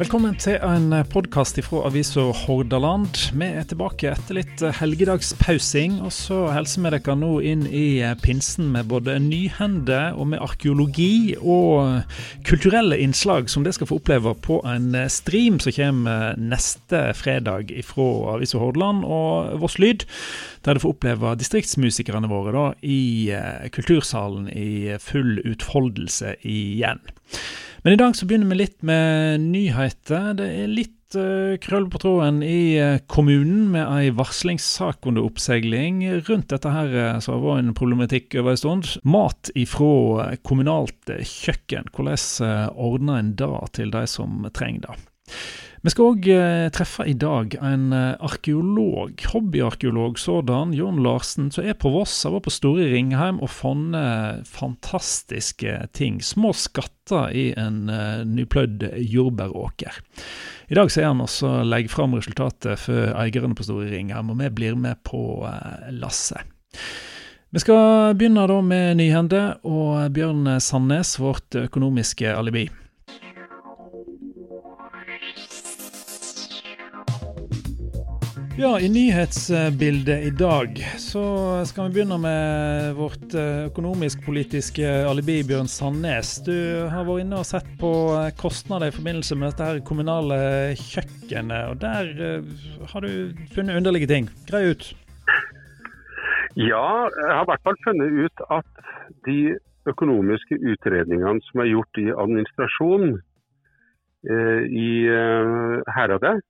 Velkommen til en podkast fra avisa Hordaland. Vi er tilbake etter litt helgedagspausing. Og så hilser vi dere nå inn i pinsen med både nyhende og med arkeologi og kulturelle innslag som dere skal få oppleve på en stream som kommer neste fredag fra avisa Hordaland og Voss Lyd. Der dere får oppleve distriktsmusikerne våre da, i kultursalen i full utfoldelse igjen. Men i dag så begynner vi litt med nyheter. Det er litt uh, krøll på tråden i uh, kommunen med ei varslingssak under oppseiling rundt dette her uh, som har vært en problematikk over en stund. Mat ifra kommunalt kjøkken. Hvordan ordner en det til de som trenger det? Vi skal òg eh, treffe i dag en eh, arkeolog, hobbyarkeolog sådan, Jon Larsen, som er på Voss. Han var på Store Ringheim og funnet fantastiske ting. Små skatter i en nypløyd jordbæråker. I dag sier han også legger fram resultatet for eierne på Store Ringheim, og vi blir med på lasset. Vi skal begynne da med Nyhende og Bjørn Sandnes, vårt økonomiske alibi. Ja, I nyhetsbildet i dag så skal vi begynne med vårt eh, økonomisk-politiske alibi, Bjørn Sandnes. Du har vært inne og sett på eh, kostnader i forbindelse med dette her kommunale kjøkkenet. og Der eh, har du funnet underlige ting. Grei ut. Ja, jeg har i hvert fall funnet ut at de økonomiske utredningene som er gjort i administrasjon eh, i Heradet,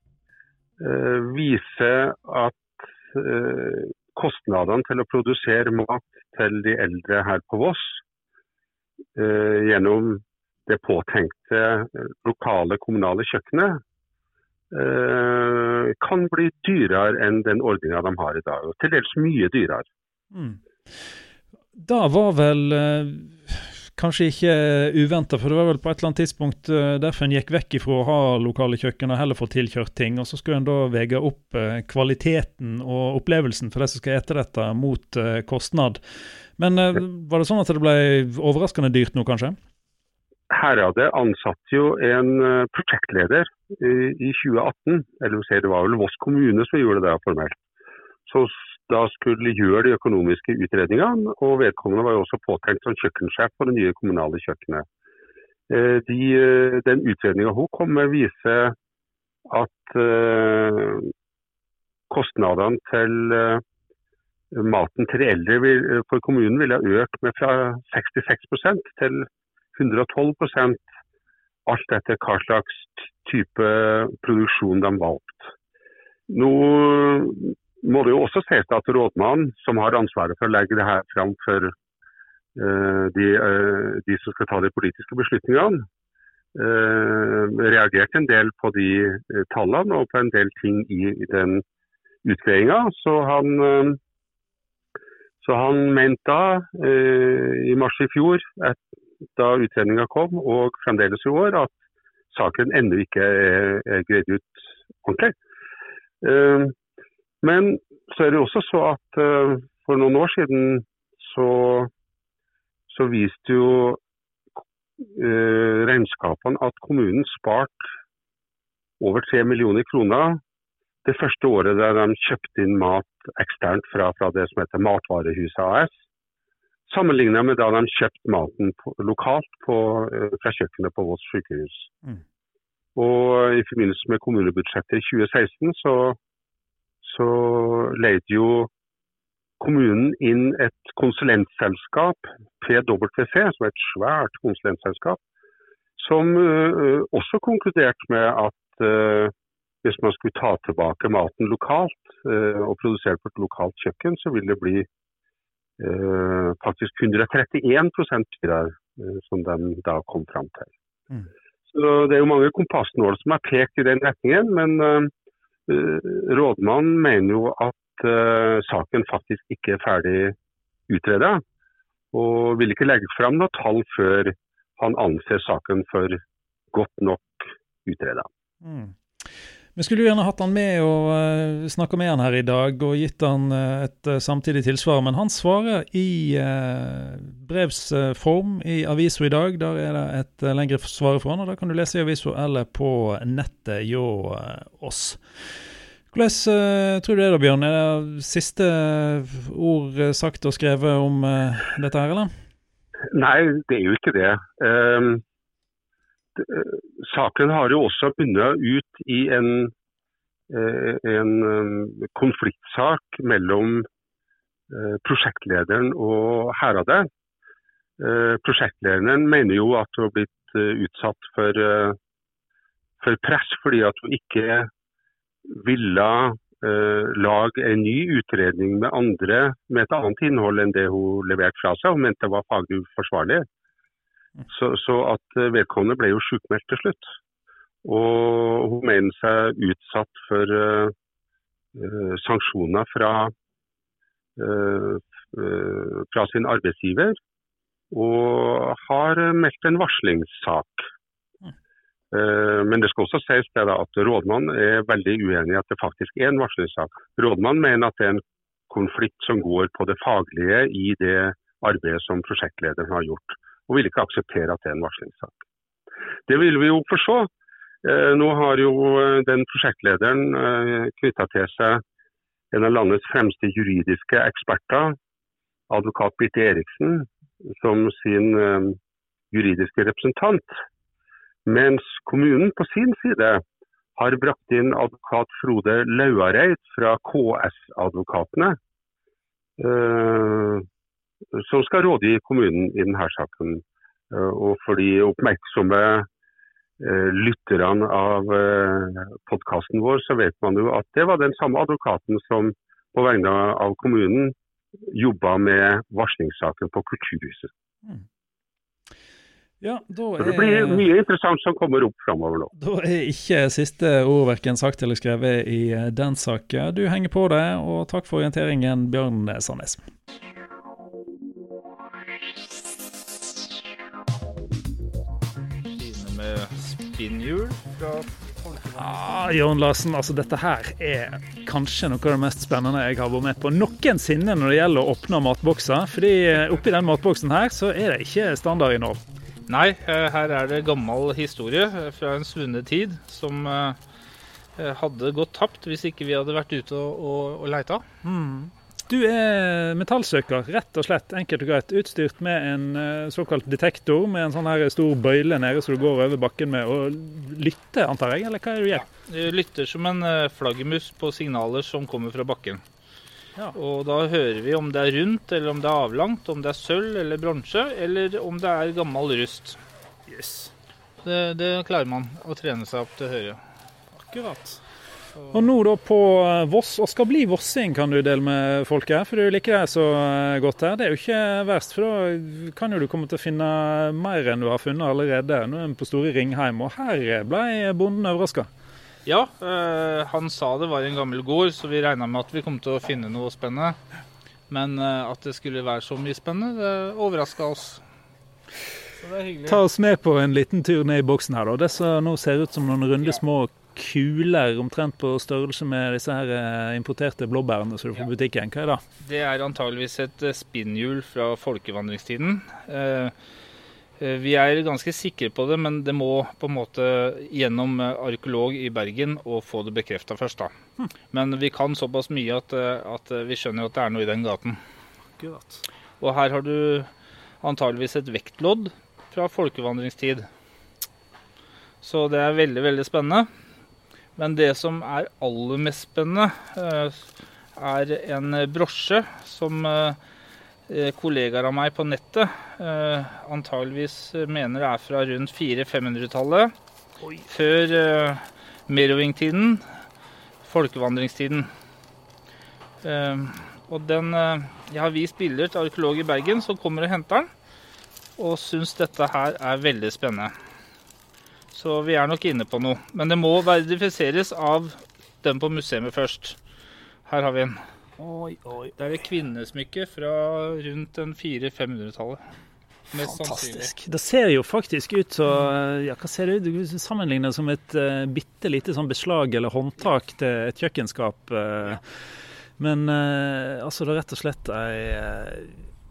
viser at eh, kostnadene til å produsere mat til de eldre her på Voss eh, gjennom det påtenkte lokale kommunale kjøkkenet kan bli dyrere enn den ordninga de har i dag. Og til dels mye dyrere. Mm. Da var vel kanskje ikke uventa, for det var vel på et eller annet tidspunkt uh, derfor en gikk vekk ifra å ha lokale kjøkken og heller få tilkjørt ting. Og så skulle en da veie opp uh, kvaliteten og opplevelsen for de som skal ete dette, mot kostnad. Men var det sånn at det ble overraskende dyrt nå, kanskje? Herade ansatte jo en prosjektleder i, i 2018. Eller det var vel Voss kommune som gjorde det formelt. Så da skulle gjøre de økonomiske utredningene. Og vedkommende var jo også påtenkt som kjøkkensjef på det nye kommunale kjøkkenet. Eh, de, eh, den utredninga hun kom med, viser at uh, kostnadene til maten til de eldre vil, for kommunen ville økt med fra 66% til 112 alt etter hva slags type produksjon de valgte. Nå må det jo også ses at rådmannen, som har ansvaret for å legge det her fram for uh, de, uh, de, som skal ta de politiske beslutningene, uh, reagerte en del på de tallene og på en del ting i, i den utgreiinga. Så han så han mente da, i mars i fjor, et, da utredninga kom, og fremdeles i år, at saken ennå ikke er, er greid ut ordentlig. Men så er det også så at uh, for noen år siden så, så viste jo uh, regnskapene at kommunen sparte over 3 millioner kroner det første året der de kjøpte inn mat eksternt fra, fra det som heter Matvarehuset AS. Sammenlignet med da de kjøpte maten på, lokalt på, uh, fra kjøkkenet på Voss sykehus. Mm. Og I forbindelse med kommunebudsjettet i 2016 så så leide jo kommunen inn et konsulentselskap, PwC, som er et svært konsulentselskap, som uh, også konkluderte med at uh, hvis man skulle ta tilbake maten lokalt uh, og produsere på et lokalt kjøkken, så ville det bli faktisk 131% dyrere, som de da kom fram til. Mm. Så Det er jo mange kompassnåler som er pekt i den retningen, men rådmannen mener jo at uh, saken faktisk ikke er ferdig utreda, og vil ikke legge fram noe tall før han anser saken for godt nok utreda. Mm. Vi skulle jo gjerne hatt han med og uh, snakka med han her i dag og gitt han uh, et uh, samtidig tilsvar, men han svarer i uh, brevsform i avisa i dag. Der er det et lengre svar fra han, og da kan du lese i avisa eller på nettet hjå oss. Hvordan tror du det er da, Bjørn? Er det siste ord sagt og skrevet om dette her, eller? Nei, det er jo ikke det. Um, saken har jo også bundet ut i en, eh, en eh, konfliktsak mellom eh, prosjektlederen og Heradet. Prosjektlederen mener jo at hun har blitt utsatt for, for press fordi at hun ikke ville lage en ny utredning med andre med et annet innhold enn det hun leverte fra seg. Hun mente det var faglig uforsvarlig. Så, så at eh, vedkommende ble jo sjukmeldt til slutt. Og hun mener seg utsatt for uh, sanksjoner fra, uh, uh, fra sin arbeidsgiver. Og har meldt en varslingssak. Men det skal også sies det da, at rådmannen er veldig uenig i at det faktisk er en varslingssak. Rådmannen mener at det er en konflikt som går på det faglige i det arbeidet som prosjektlederen har gjort og vil ikke akseptere at det er en varslingssak. Det vil vi jo forstå. Eh, nå har jo eh, den prosjektlederen eh, knytta til seg en av landets fremste juridiske eksperter, advokat Birte Eriksen, som sin juridiske representant. Mens kommunen på sin side har brakt inn advokat Frode Lauareid fra KS-advokatene som skal rådgi kommunen i denne saken. Eh, og for de oppmerksomme eh, lytterne av eh, podkasten vår, så vet man jo at det var den samme advokaten som på vegne av kommunen jobba med varslingssaken på Kulturhuset. Mm. Ja, er, det blir mye interessant som kommer opp framover nå. Da er ikke siste ord verken sagt eller skrevet i den saken. Du henger på det, og takk for orienteringen, Bjørn Sandnes. Spinnhjul fra Ah, Jørn Larsen, altså dette her er kanskje noe av det mest spennende jeg har vært med på noensinne når det gjelder å åpne matbokser. fordi oppi den matboksen her så er det ikke standardinnhold. Nei, eh, her er det gammel historie fra en svunnet tid som eh, hadde gått tapt hvis ikke vi hadde vært ute og, og, og leita. Mm. Du er metallsøker, rett og slett. Enkelt og greit. Utstyrt med en uh, såkalt detektor med en sånn her stor bøyle nede som du går over bakken med. Og lytter, antar jeg, eller hva er det du gjør? Ja, du lytter som en uh, flaggermus på signaler som kommer fra bakken. Ja. Og da hører vi om det er rundt, eller om det er avlangt, om det er sølv eller bronse, eller om det er gammel rust. Yes. Det, det klarer man å trene seg opp til å høre. Akkurat. Og nå da på eh, Voss, og skal bli vossing kan du dele med folk her, for du liker det så eh, godt her. Det er jo ikke verst, for da kan jo du komme til å finne mer enn du har funnet allerede. Nå er vi på Store Ringheim, og her ble bonden overraska. Ja, øh, han sa det var en gammel gård, så vi regna med at vi kom til å finne noe spennende. Men øh, at det skulle være så mye spennende, det overraska oss. Ta oss med på en liten tur ned i boksen her, da. Det som nå ser ut som noen runde små kuler omtrent på størrelse med disse her eh, importerte blåbærene som du får i butikken. Hva er det? Det er antageligvis et eh, spinnhjul fra folkevandringstiden. Eh, vi er ganske sikre på det, men det må på en måte gjennom arkeolog i Bergen og få det bekrefta først. da. Hm. Men vi kan såpass mye at, at, vi skjønner at det er noe i den gaten. Akkurat. Og her har du antageligvis et vektlodd fra folkevandringstid. Så det er veldig, veldig spennende. Men det som er aller mest spennende, eh, er en brosje som eh, kollegaer av meg på nettet eh, antageligvis mener er fra rundt 400-500-tallet. Før Meroving-tiden, folkevandringstiden. Og den Jeg har vist bilder til arkeolog i Bergen som kommer og henter den, og syns dette her er veldig spennende. Så vi er nok inne på noe. Men det må verifiseres av den på museet først. Her har vi en. Oi, oi. Det er et kvinnesmykke fra rundt 400-500-tallet. Fantastisk. Det ser jo faktisk ut så ja, Hva ser det ut? Du sammenligner det som et uh, bitte lite sånn beslag eller håndtak til et kjøkkenskap. Uh, men uh, altså, det er rett og slett ei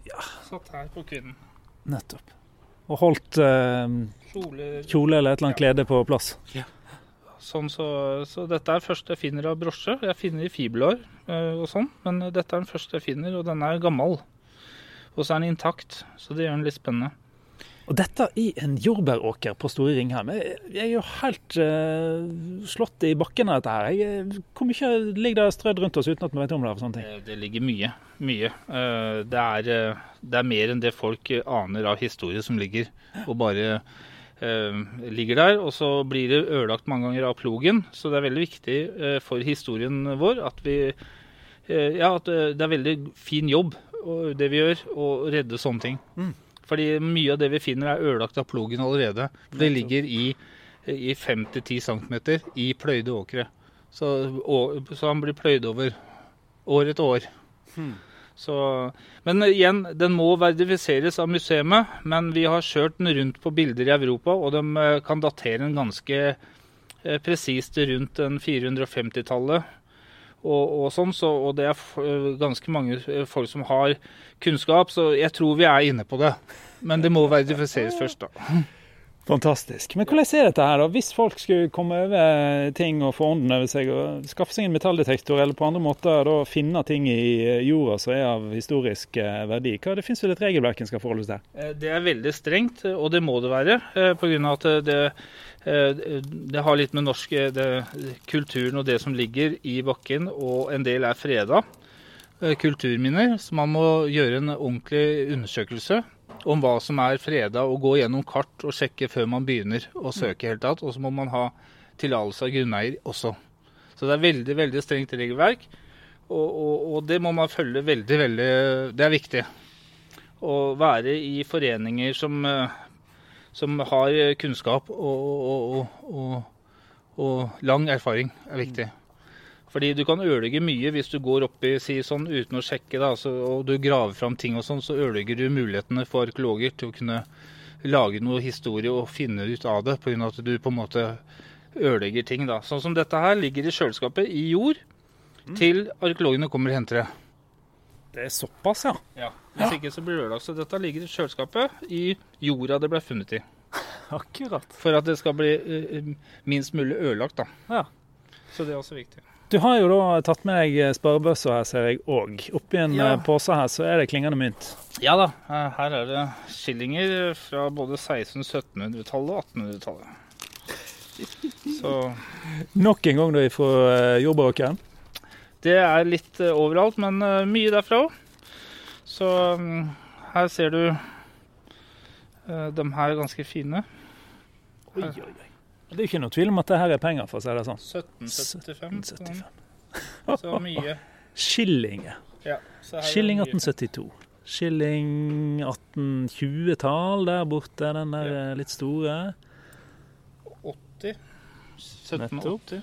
ja. Satt her på kvinnen. Nettopp. Og holdt kjole. kjole eller et eller annet klede på plass. Ja. Sånn så, så, dette er første jeg finner av brosje. Jeg finner i fibelår og sånn, men dette er den første jeg finner, og den er gammel. Og så er den intakt, så det gjør den litt spennende. Og dette i en jordbæråker på Store Ringheim. Jeg er jo helt uh, slått i bakken av dette her. Jeg, hvor mye ligger det strødd rundt oss uten at vi vet om det? sånne ting? Eh, det ligger mye. Mye. Uh, det, er, uh, det, er, mer enn det folk aner av historie som ligger og bare ligger der. Og så blir det ødelagt mange ganger av plogen, så det er veldig viktig for historien vår at vi Ja, at det er veldig fin jobb det vi gjør, å redde sånne ting. Mm. Fordi mye av det vi finner er ødelagt av plogen allerede. Det ligger i, i 5-10 cm i pløyde åkre. Så, og, så, han blir pløyd over år etter år. Hmm. Så, men igjen, den må verifiseres av museet, men vi har kjørt den rundt på bilder i Europa, og de eh, kan datere den ganske eh, presist rundt den 450-tallet og, og sånn, så, og det er ganske mange eh, folk som har kunnskap, så jeg tror vi er inne på det. Men det må verifiseres først, da. Fantastisk. Men hvordan er dette her, da? Hvis folk skulle komme over ting og få ånden over seg, og skaffe seg en metalldetektor, eller på andre måter da finne ting i eh, jorda som er av historisk eh, verdi, hva det finnes vel et regelverk en skal forholde seg til? Det er veldig strengt, og det må det være. Pga. at det Eh, det har litt med norsk eh, det, kulturen og det som ligger i bakken, og en del er freda eh, kulturminner. Så man må gjøre en ordentlig undersøkelse om hva som er freda, og gå gjennom kart og sjekke før man begynner å søke helt tatt. Og så må man ha tillatelse av grunneier også. Så det er veldig, veldig strengt regelverk. Og, og, og, det må man følge veldig, veldig Det er viktig. Å være i foreninger som som har kunnskap og, og, og, og, lang erfaring, er viktig. Fordi du kan ødelegge mye hvis du går opp i si sånn uten å sjekke, da, så, og du graver fram ting og sånn, så ødelegger du mulighetene for arkeologer til å kunne lage noe historie og finne ut av det, pga. at du på en måte ødelegger ting. da. Sånn som dette her ligger i kjøleskapet i jord mm. til arkeologene kommer og henter det. Det er såpass, ja. ja. Hvis ikke så blir det ødelagt. Så dette ligger i kjøleskapet i jorda det ble funnet i. Akkurat. For at det skal bli uh, minst mulig ødelagt, da. Ja. Så det er også viktig. Du har jo da tatt med deg sparebøssa her, ser jeg òg. Oppi en ja. Eh, pose her så er det klingende mynt. Ja da. Her er det skillinger fra både 1600-, 1700-tallet og 1800-tallet. Så Nok en gang da fra jordbæråkeren? Det er litt overalt, men mye derfra òg. Så um, her ser du De her er ganske fine. Oi, oi, oi. Det er ikke noe tvil om at det her er penger, for å si det sånn. 1775. 1775. Så mye. Skillinger. Ja, Skilling 1872. Skilling 1820-tall der borte, den der ja. litt store. 80. 1780.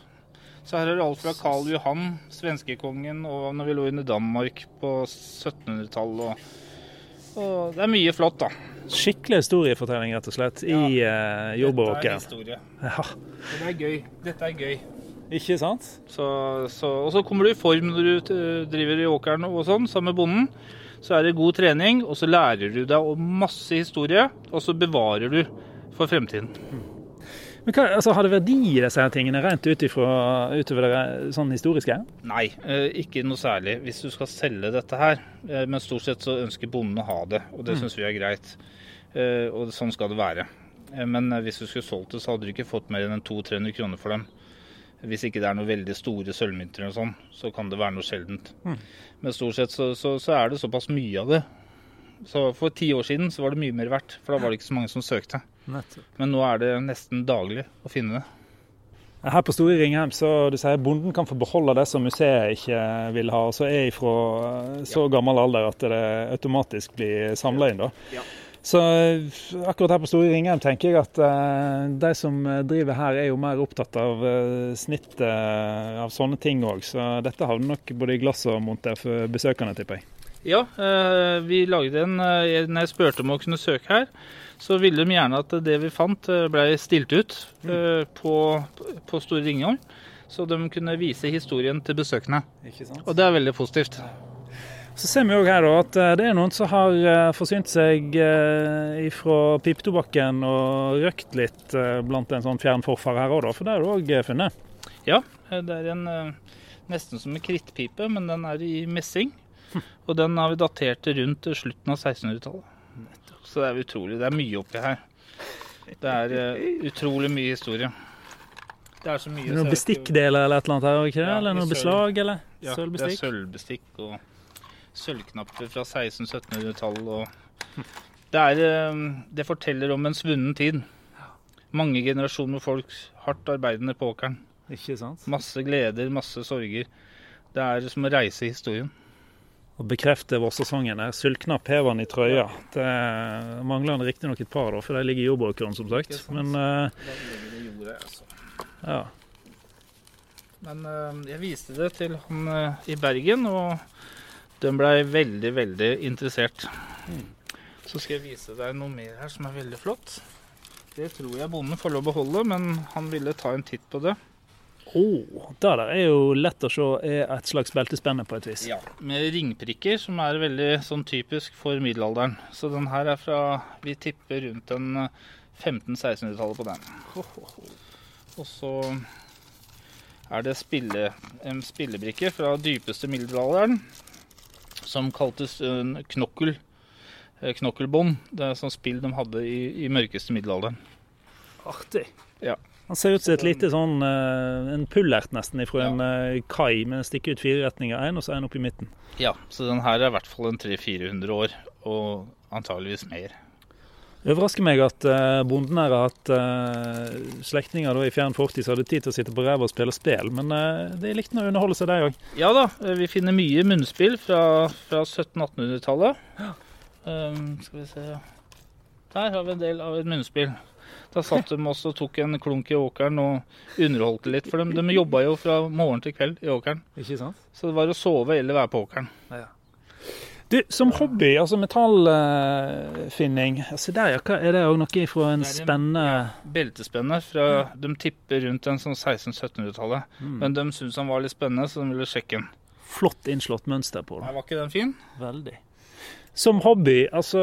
Så her er det alt fra Karl Johan, svenskekongen, og når vi lå under Danmark på 1700-tallet. Og, og, det er mye flott, da. Skikkelig historiefortelling, rett og slett, ja, i uh, jordbåken. Dette er historie. Ja. Det er gøy. Dette er gøy. Ikke sant? Så, så, og så kommer du i form når du driver i åkeren og sånn, sammen med bonden. Så er det god trening, og så lærer du deg masse historie, og så bevarer du for fremtiden. Men hva, altså, Har det verdi i disse her tingene, rent ut utover det sånn historiske? Nei, eh, ikke noe særlig. Hvis du skal selge dette her. Eh, men stort sett så ønsker bonden å ha det, og det mm. syns vi er greit. Eh, og sånn skal det være. Men hvis du skulle solgt det, så hadde du ikke fått mer enn 200-300 kroner for dem. Hvis ikke det er noen veldig store sølvmynter og sånn, så kan det være noe sjeldent. Mm. Men stort sett så, så, så er det såpass mye av det. Så for ti år siden så var det mye mer verdt, for da var det ikke så mange som søkte. Men nå er det nesten daglig å finne det. Her på Store Ringheim så du sier bonden kan få beholde det som museet ikke vil ha, og så er jeg fra så gammel alder at det automatisk blir samla inn. da. Ja. Så akkurat her på Store Ringheim tenker jeg at uh, de som driver her er jo mer opptatt av uh, snittet uh, av sånne ting òg. Så dette havner nok både i glass og monter for besøkende, tipper jeg. Ja, eh, vi lagde en eh, Når jeg spurte om å kunne søke her, så ville de gjerne at det vi fant eh, ble stilt ut eh, på, på Store Ringholm. Så de kunne vise historien til besøkende. Og det er veldig positivt. Så ser vi òg her at det er noen som har forsynt seg ifra fra pipetobakken og røkt litt blant en sånn fjern forfar her òg. For det har du òg funnet. Ja, det er en nesten som en krittpipe, men den er i messing. Og den har vi datert til rundt slutten av 1600-tallet. Så det er utrolig. Det er mye oppi her. Det er uh, utrolig mye historie. Det er så mye noen bestikkdeler eller et eller annet her? Ikke? Ja, eller noe beslag, eller? Ja, det er Sølvbestikk? sølvbestikk og sølvknapper fra 1600-1700-tallet. og det, er, eh, det forteller om en svunnen tid. Mange generasjoner folk hardt arbeidende på åkeren. Ikke sant? Masse gleder, masse sorger. Det er som å reise i historien. Og bekrefter vårsesongen. er Sølvknapp hever han i trøya. Det mangler han riktignok et par, da, for de ligger i jordbåkeren, som sagt. Men eh, altså. ja. Men eh, jeg viste det til han eh, i Bergen, og den blei veldig, veldig interessert. Så skal jeg vise deg noe mer her som er veldig flott. Det tror jeg bonden får lov å beholde, men han ville ta en titt på det. Oh, det der er jo lett å se er et slags beltespenne på et vis. Ja, Med ringprikker, som er veldig sånn typisk for middelalderen. Så den her er fra Vi tipper rundt den eh, 1500-1600-tallet på den. Og så er det spille, en spillebrikke fra dypeste middelalderen som kaltes eh, knokkel. eh, Knokkelbånd. Det er sånn spill de hadde i, i mørkeste middelalderen. Artig. Ja. Han ser ut som et lite sånn eh, en pullert nesten fra en eh, kai, men stikker ut fire retninger. Én, og så en opp i midten. Ja, så den her er i hvert fall en 300-400 år, og antageligvis mer. Det overrasker meg at eh, bonden her har hatt slektninger i fjern fortid som hadde tid til å sitte på ræva og spille spill, men uh, de likte å underholde seg, de òg. Ja da, vi finner mye munnspill fra, fra 1700-1800-tallet. Um, skal vi se Der har vi en del av et munnspill. Da satt de også og tok en klunk i åkeren og underholdte litt. For de, de jobba jo fra morgen til kveld i åkeren. Ikke sant? Så det var å sove eller være på åkeren. Du, som hobby, altså metallfinning altså der, ja, Er det òg noe fra en spenne Beltespenne fra De tipper rundt en sånn 1600-1700-tallet. Mm. Men de syntes han var litt spennende, så de ville sjekke den. flott innslått mønster på? Nei. Var ikke den fin? Veldig. Som hobby, altså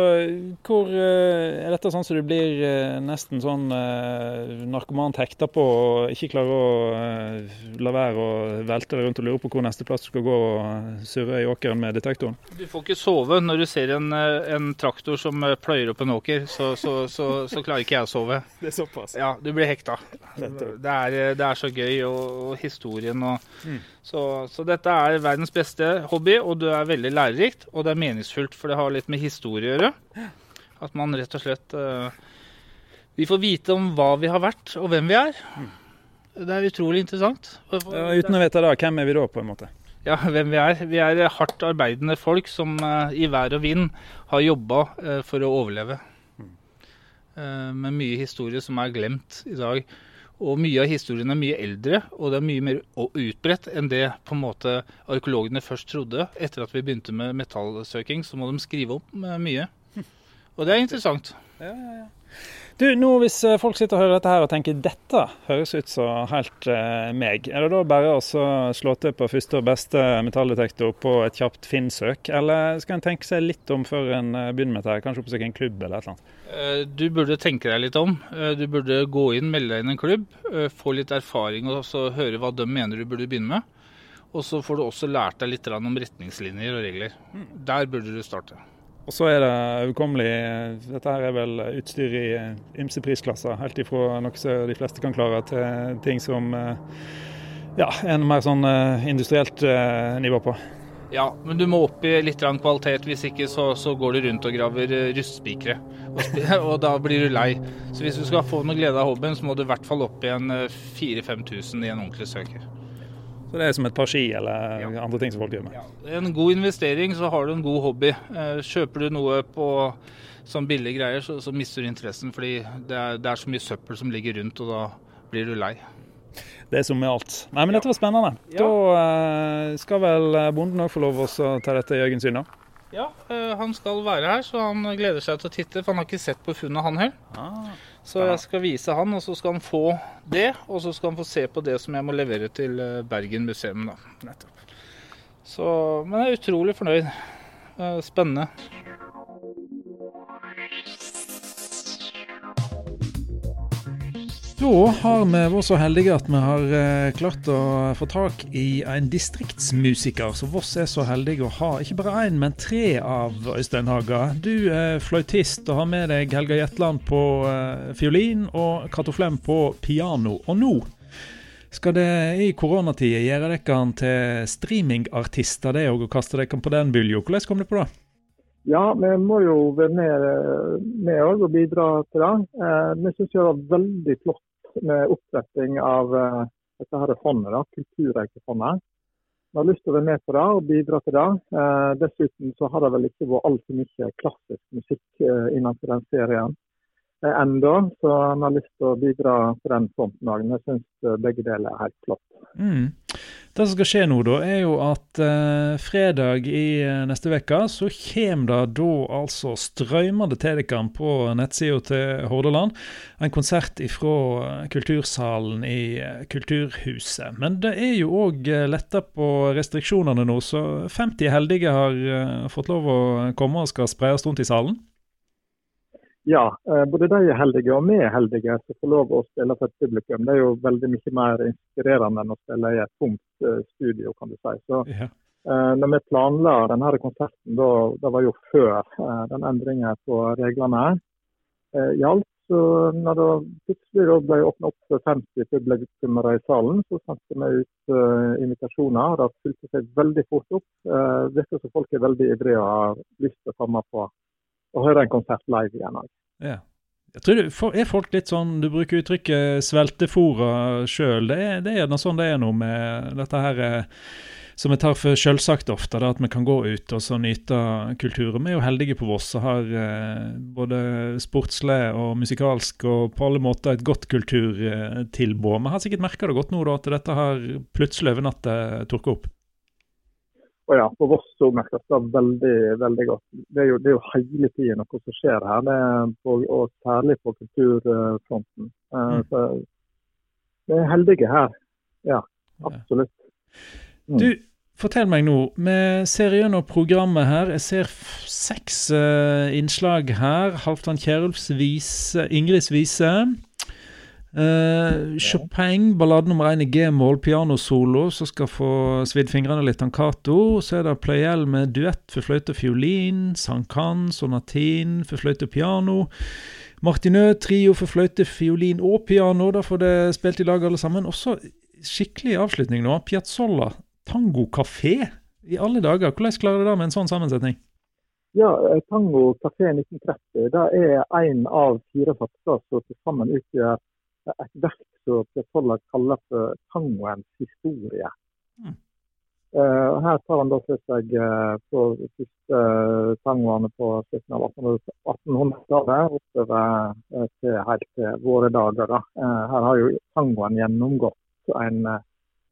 hvor eh, Er dette sånn som du blir eh, nesten sånn uh, narkomant hekta på og ikke klarer å eh, la være å velte deg rundt og lure på hvor neste plass du skal gå og eh, surre i åkeren med detektoren? Du får ikke sove når du ser en, eh, en traktor som eh, pløyer opp en åker. Så, så, så, så klarer ikke jeg å sove. Det er såpass. Ja, du blir hekta. Det er, eh, det er så gøy, og, og historien og Mm. Så, så dette er verdens beste hobby, og det er veldig lærerikt. Og det er meningsfullt, for det har litt med historie å gjøre. At man rett og slett eh, Vi får vite om hva vi har vært, og hvem vi er. Det er utrolig interessant. Ja, uten å vite da, hvem er vi da, på en måte? ja, hvem vi er. Vi er hardt arbeidende folk som eh, i vær og vind har jobba eh, for å overleve. Eh, med mye historie som er glemt i dag. Og mye av historien er mye eldre, og det er mye mer utbredt enn det på en måte arkeologene først trodde. Etter at vi begynte med metallsøking, så må de skrive opp eh, mye. Og det er interessant. Du, nå Hvis eh, folk sitter og hører dette her og tenker dette høres ut som helt eh, meg, er det da bare å slå til på første og beste metalldetektor på et kjapt Finn-søk, eller skal en tenke seg litt om før en eh, begynner med dette? her? Kanskje oppsøke en klubb eller et eller annet? Du burde tenke deg litt om. Du burde gå inn, melde deg inn i en klubb, få litt erfaring og så høre hva de mener du burde begynne med. Og så får du også lært deg litt om retningslinjer og regler. Der burde du starte. Og så er det overkommelig Dette her er vel utstyr i eh, ymse prisklasser. Helt ifra noe som de fleste kan klare, til ting som eh, ja, en mer sånn eh, industrielt eh, nivå på. Ja, men du må opp i litt kvalitet, hvis ikke så, så går du rundt og graver eh, rustspikere. Og, og da blir du lei. Så hvis du skal få noe glede av hobbyen, så må du i hvert fall opp i en eh, 4000-5000 i en ordentlig søker. Så det er som et par ski eller Ja. andre ting som folk gjør med. En god investering, så har du en god hobby. Eh, Kjøper du noe på sånn billige greier, så, så mister du interessen. Fordi det er, det er så mye søppel som ligger rundt, og da blir du lei. Det er som med alt. Nei, men dette var spennende. Ja. Da eh, skal vel bonden òg få lov å ta dette i øyensyn, da? Ja, eh, han skal være her, så han gleder seg til å titte. For han har ikke sett på funnet, han heller. Ah. Så jeg skal vise han, og så skal han få det. Og så skal han få se på det som jeg må levere til eh, Bergen museum, da. Nettopp. Så, men jeg er utrolig fornøyd. Eh, Spennende. Da har vi vært så heldige at vi har eh, klart å få tak i en distriktsmusiker. Så Voss er så heldig å ha ikke bare én, men tre av Øystein Haga. Du er fløytist og har med deg Helga Jetland på eh, fiolin og Cato Flem på piano. Og nå skal det i koronatida gjøre dere til streamingartister, det òg, og kaste dere på den bylja. Hvordan kom det på det? Ja, vi må jo være med, òg og bidra til det. Eh, vi syns det var veldig flott med oppretting av uh, dette her fondet, da, Kulturreisefondet. Vi har lyst til å være med på det og bidra til det. Uh, dessuten så har det vel ikke vært altfor mye klassisk musikk uh, innenfor den serien uh, ennå, så vi har lyst til å bidra på den fronten òg. Vi syns begge deler er helt flott. Mm. Det som skal skje nå, da, er jo at eh, fredag i eh, neste uke så kommer det da altså strømmende til på nettsida til Hordaland. En konsert ifra Kultursalen i eh, Kulturhuset. Men det er jo òg letta på restriksjonene nå, så 50 heldige har eh, fått lov å komme og skal spreies rundt i salen. Ja, eh, både de er heldige og vi er heldige som får lov å spille for et publikum. Det er jo veldig mye mer inspirerende enn å spille i et tomt eh, studio, kan du si. Så Ja. eh, når vi planla denne konserten, da, det var jo før den endringen på reglene gjaldt. Så når det plutselig ble åpna opp for 50 publikummere i salen, så sendte vi ut eh, invitasjoner. Det fulgte seg veldig fort opp. Uh, virker som folk er veldig ivrige og har lyst til å komme på og høre en konsert live igjen. også. Ja. Jeg tror det, Er folk litt sånn Du bruker uttrykket 'sveltefòra' sjøl. Det, er- det er noe sånn det er noe med dette her eh, som jeg tar for selvsagt ofte, da, at vi kan gå ut og så nyte kulturen. Vi er jo heldige på Voss og har eh, både sportslig og musikalsk og på alle måter et godt kulturtilbud. Vi har sikkert merka det godt nå da, at dette har plutselig over natta turka opp. Og ja, På Voss så merkes det veldig veldig godt. Det er jo, det er jo hele tiden noe som skjer her, det er på, og særlig på kulturfronten. Eh, Mm. Så vi er heldige her. Ja, absolutt. Mm. Du, fortell meg nå. Vi ser gjennom programmet her. Jeg ser seks uh, innslag her. Halvdan Kjerulfs vise, Ingrids vise. Eh, Chopin, ballade nummer én i G-mål, pianosolo, som skal få svidd fingrene litt av Cato. Så er det Pleyel med duett for fløyte og fiolin, Sankan, sonatin for fløyte og piano. Martinø, trio for fløyte, fiolin og piano. Da får det spilt i lag alle sammen. Også skikkelig avslutning nå. Piazzolla, tango kafé. I alle dager, hvordan klarer du det med en sånn sammensetning? Ja, eh, Tango kafé 1930 det er én av fire satser som til sammen utgjør et verk som Piazzolla kaller for tangoens historie. Mm. Uh, her tar han da for seg uh, på de siste uh, tangoene på slutten av 1800 1800-tallet oppover uh, til helt til våre dager. Da. Eh, her har jo tangoen gjennomgått en eh,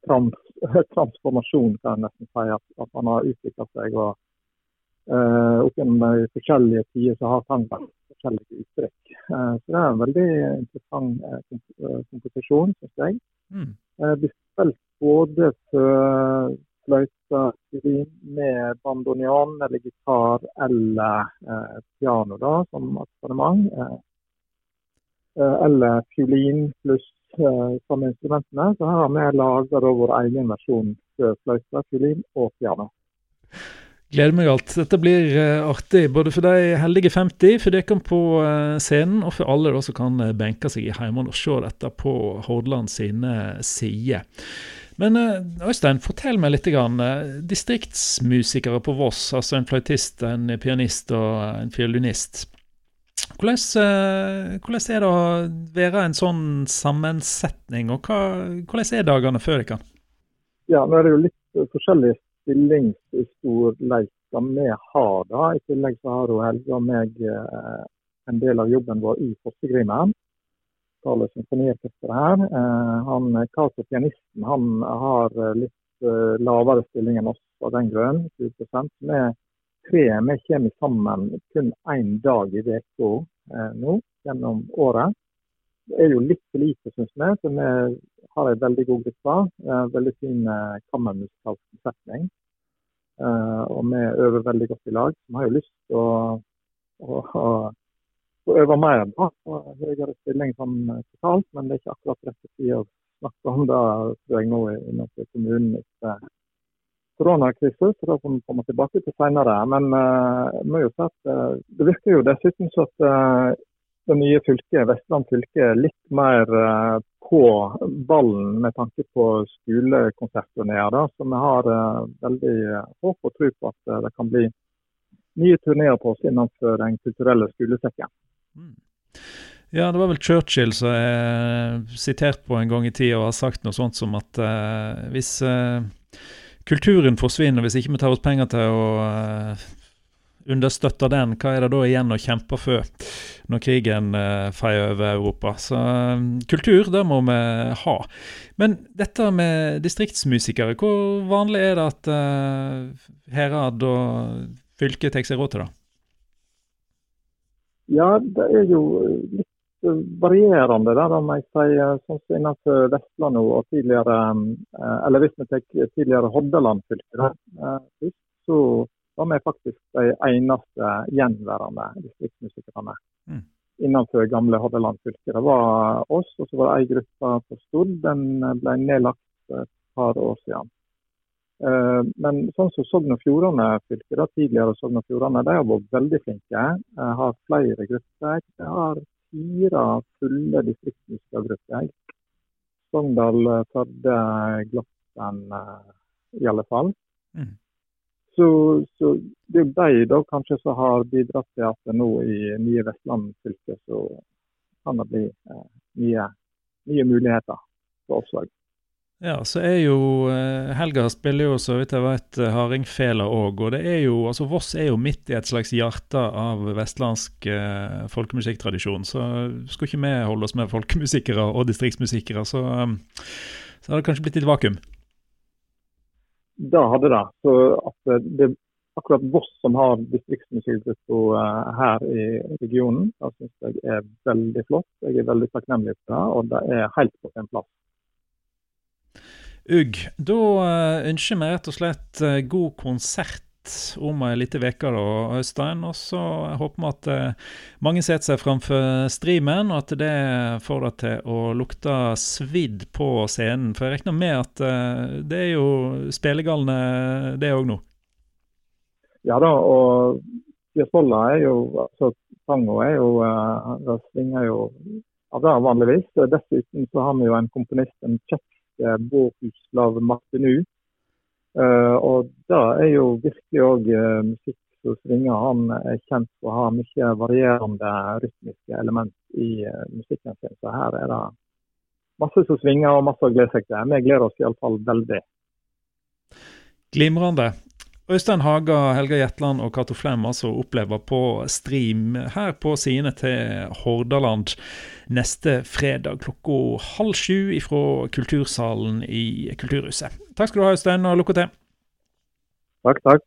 trans transformasjon, kan jeg nesten si. At, at han har utvikla seg. og eh, Opp gjennom de forskjellige tider så har tangoen forskjellige uttrykk. Uh, så det er en veldig interessant uh, komp eh, komposisjon, syns jeg. Mm. Uh, blir spilt både for fløyte, med bandoneon eller gitar eller piano da, som akkompagnement. Eller fiolin pluss samme instrumentene. Så her har vi laga vår egen versjon for fløyte, fiolin og piano. Gleder meg alt. Dette blir eh, artig, både for de heldige 50, for dere på eh, scenen, og for alle som kan eh, benke seg i heimene og se dette på Hordaland sine sider. Men Øystein, fortell meg litt. Grann, distriktsmusikere på Voss, altså en fløytist, en pianist og en fiolinist. Hvordan, hvordan er det å være en sånn sammensetning, og hva, hvordan er dagene før dere? Ja, nå er det jo litt forskjellige stillingsstorleiker vi har. da. I tillegg så har jo Helge og meg eh, en del av jobben vår i Fossegrimen. Lokale symfoniorkester her. Eh, han Cato pianisten han har eh, litt eh, lavere stilling enn oss av den grunn. 20 Vi tre vi kommer sammen kun én dag i uka eh, nå gjennom året. Det er jo litt lite, syns vi. Så vi har en veldig god gruppe. Veldig fin kammermusikalsk besetning. Eh, og vi øver veldig godt i lag. Vi har jo lyst til å, å, å øve mer da, og høyere stilling sånn eh, totalt, men det er ikke akkurat rett tid å snakke om det tror jeg nå innenfor kommunen etter koronakrisen, så da får vi komme tilbake til senere. Men uh, må jo si at uh, det virker jo dessuten så at uh, det nye fylket, Vestland fylke, litt mer uh, på ballen med tanke på skolekonsertturneer. Så vi har uh, veldig håp og tro på at det kan bli nye turneer på oss innenfor Den kulturelle skolesekken. Mm. Ja, det var vel Churchill som er sitert på en gang i tida og har sagt noe sånt som at uh, hvis uh, kulturen forsvinner, hvis ikke vi tar oss penger til å uh, understøtte den, hva er det da igjen å kjempe for når krigen feier over Europa? Så kultur, det må vi ha. Men dette med distriktsmusikere, hvor vanlig er det at Herad og fylket tar seg råd til det? Ja, det er jo litt varierende, der, om jeg sier, Sånn som innenfor Vestlandet og tidligere eh, Eller hvis vi tar tidligere Hordaland fylke, eh, så var vi faktisk de eneste gjenværende distriktsmusikerne mm. innenfor gamle Hordaland fylke. Det var oss, og så var det ei gruppe på Stord. Den ble nedlagt et par år siden. Eh, men sånn som Sogn og Fjordane fylke, da, tidligere Sogn og Fjordane, de har vært veldig flinke. Har flere grupper. De har fire fulle distriktsmusikergrupper. Sogndal, Førde, Gloppen eh, i alle fall. Mm. Så, så, det er de da kanskje som har bidratt til at det nå i nye Vestland fylke så kan det bli eh, nye, nye muligheter for oppslag. Ja, så er jo eh, Helga spiller jo så vidt jeg vet hardingfela òg. Og det er jo, altså Voss er jo midt i et slags hjerte av vestlandsk eh, folkemusikktradisjon. Så skulle ikke vi holde oss med folkemusikere og distriktsmusikere, så, um, så hadde det kanskje blitt litt vakuum. Da hadde det. Så at det er akkurat Voss som har distriktsmusikkgruppa uh, her i regionen, det syns jeg er veldig flott. Jeg er veldig takknemlig for det, og det er helt på sin plass. Ugg, da eh, ønsker vi rett og slett eh, god konsert om ei lita uke, Øystein. Og så håper vi at eh, mange setter seg framfor streamen, og at det får deg til å lukte svidd på scenen. For jeg regner med at det er jo spillegalne, det òg nå? Ja da, og Fjesvolla er jo altså Tango er jo Det svinger jo av det vanligvis. Dessuten så har vi jo en komponist, en tsjekk Bohuslav Martinu. Uh, og det er jo virkelig òg uh, musikk som svinger. Han er kjent for å ha mye varierende rytmiske element i uh, musikken sin. Så her er det masse som svinger og masse å glede seg til. Vi gleder oss iallfall veldig. Glimrende. Øystein Haga, Helga Jetland og Cato Flem altså opplever på stream her på sidene til Hordaland neste fredag klokka halv sju ifra Kultursalen i Kulturhuset. Takk skal du ha, Øystein, og lykke til. Takk, takk.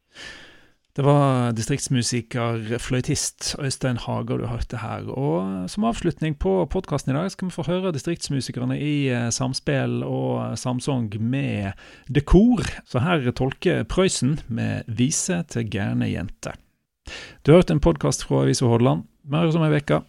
Det var distriktsmusiker, fløytist Øystein Hager du hørte her. Og som avslutning på podkasten i dag skal vi få høre distriktsmusikerne i eh, samspill og samsong med dekor. Så her tolker Prøysen med 'Vise til gærne jente'. Du har hørt en podkast fra Avisa Hordaland. Vi høres om ei uke.